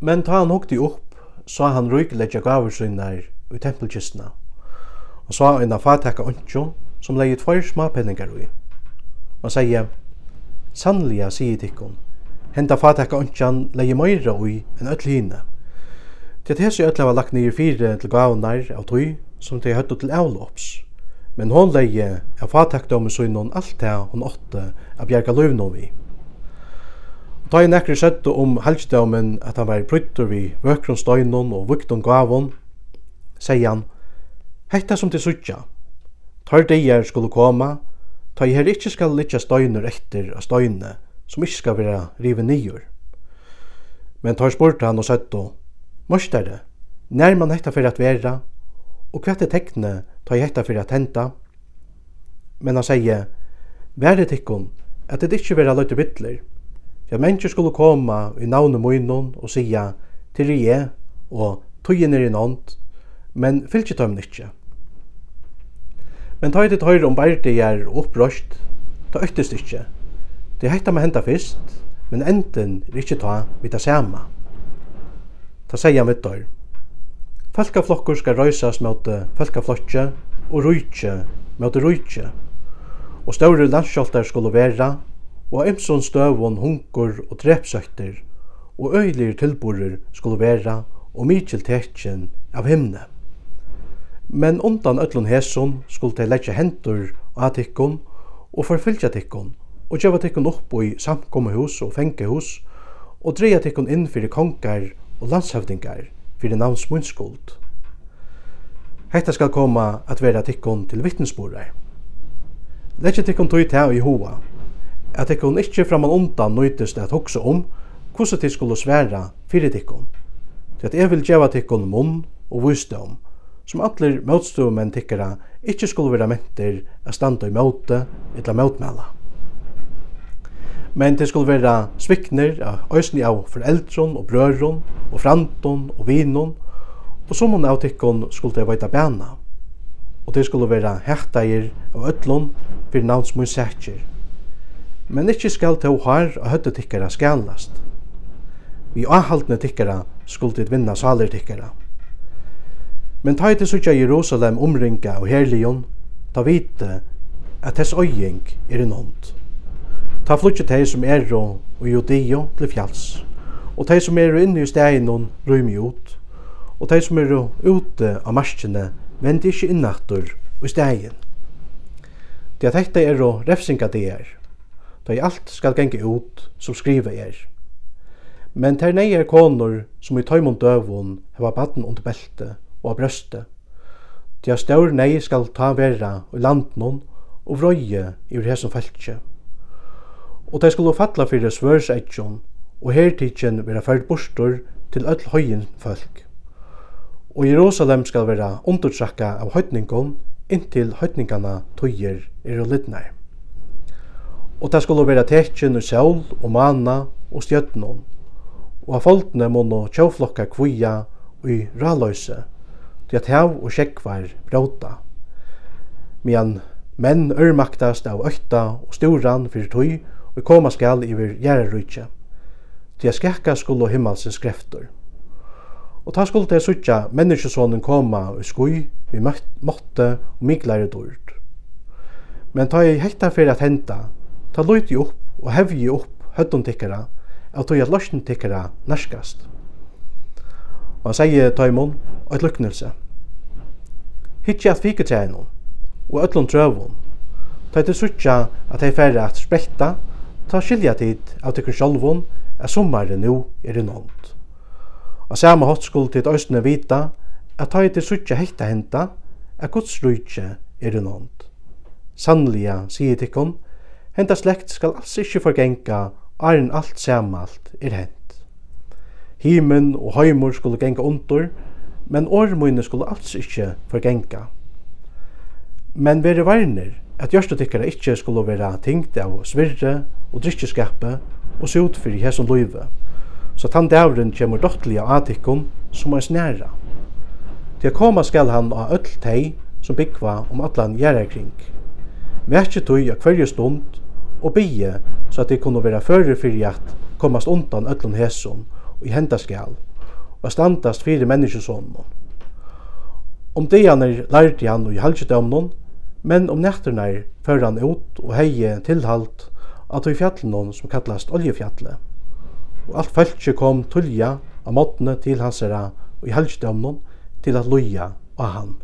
Men ta han hukte upp, sa han røykelegja gaver synar i tempelkistna, og sa en fatakka ontjo som leie tvoir smapenningar ui. Og sier, sannlega sier tikkun, henda fatakka ontjan leie meira ui enn öll hina. Til at hessi öll hava lagt nir fyrir til gavunar av tui som de høttu til avlops, men hon leie er fatakdom om synon alt det hon åtte av bjerga løvnovi. vi. Da er nekker søttu om helgdømen at han var pruttur vi vøkron støynun og vukton gavon, sier han, Hetta som til suttja, tar deir skulle koma, ta i her ikkje skal litja støynur etter av støyne, som ikkje skal vera rive nyur. Men tar spurte han og søttu, Mørstare, nær man hetta fyrir at vera, og hva er tekne ta i hetta fyrir at henta? Men han sier, Være tikkum, at det ikkje vera løyte bittler, Ja, at mennesker skulle komme i navnet munnen og sige til je og tøyen er i nånd, men fylgje tøymen ikke. Men tøy til tøyre om berdier er opprøst, ta øktest ikke. Det hekta med henda fyrst, men enden er ikke ta vidt det samme. Ta seia mitt døyr. Falkaflokkur skal røysas mot falkaflokkje og rujtje mot rujtje. Og større landskjoltar skulle vera og á støvun hunkur hungur og drepsøkter og øgiligir tilburðir skulle vera og mykjel tekjen av himne. Men undan öllun hesun skulle tey leggja hendur á tykkum og forfylgja tikkun og gjeva tikkun upp í samkomuhús og fengehús og dreia tikkun inn fyrir kongar og landshøvdingar fyrir navns munnskuld. Hetta skal koma at vera tikkun til vittnesborar. Leggja tikkun tøy tæ í hoa at ikkun ikkje framan undan nøytist at hugsa om hvordan de skulle sværa fyrir tikkun. Til at jeg vil djeva tikkun munn og vysdom, som allir motstumenn tikkara ikkje skulle vera mentir at standa i møte eller møtmæla. Men det skulle vera svikner av òsni av foreldron og brøron og franton og vinon, og som hun av tikkun skulle de veita bæna. Og det skulle vera hættair av öllun fyrir navns mun sækir men ikkje skal to har og høttu tikkara skalast. Vi ahaldne tikkara skuld vinna salir tikkara. Men ta til sutja Jerusalem omringa og herlion, ta vite at tess øying er en ond. Ta flutje tei som er og judio til fjalls, og tei som er inne i steinon rymj ut, og tei som er ute av marskene vendi ikkje innaktur i stegin. Det at hekta er og refsinga det er, da i alt skal genge ut som skriver er. Men ter neier konor som i tøymon døvun heva baden under belte og av brøste. Tja staur nei skal ta vera i landnon og vrøye i hesson feltje. Og ter skulle fatla fyrir svørseitjon og hertidjen vera fyrd bostor til öll høyen folk. Og Jerusalem skal vera undertrakka av høytningon inntil høytningana tøyer er og lidnær og det skulle være tekjen og sjål og mana og stjøtnån, og av folkene må nå tjåflokka kvija og i raløse, til at hev og sjekkvar bråta. Men menn ørmaktast av økta og storan fyrir tøy og koma skal iver gjerrarutje, til at skekka skulle himmelsens krefter. Og ta skulle til suttja menneskesånen koma og skui vi måtte og miklare dård. Men ta i hekta fyrir at henta, Ta løyti upp og hevji upp høttun tikkara av tog at løsjen tikkara nærskast. Og han sier taimon og et luknelse. Hittje at fiketræinum og öllum trøvun. Ta til suttja at hei færre at sprekta, ta skilja tid av tikkar sjolvun at sommare nu er i nånd. Og samme hot skuld til òsne vita at ta til suttja hekta henta at Guds rujtje er i nånd. Sannliga, sier tikkon, Henda slekt skal alls ikkje forgenga, æren alt samalt er hent. Himen og heimur skulle genga undur, men årmøyne skulle alls ikkje forgenga. Men vere varnir, at gjørstetikkara ikkje skulle vera tingt av svirre og drikkeskapet og sot fyrir hesson løyve, så tann dævren kjemur dottelig av atikkon som er snæra. Til å koma skal han av öll tei som byggva om allan gjerra kring. Merkje tøy av hverje stund og bygge så at de kunne være fører for at komast undan öllum hesum og i henda skal og standast fyrir menneskesonum. Om dejaner lærte han og i halvdjødømnen, men om nætternar fører han ut og heie tilhalt at i fjallenon som kallast oljefjallet. Og alt fæltje kom tulja av måttene til hans herra og i halvdjødømnen til at loja av han.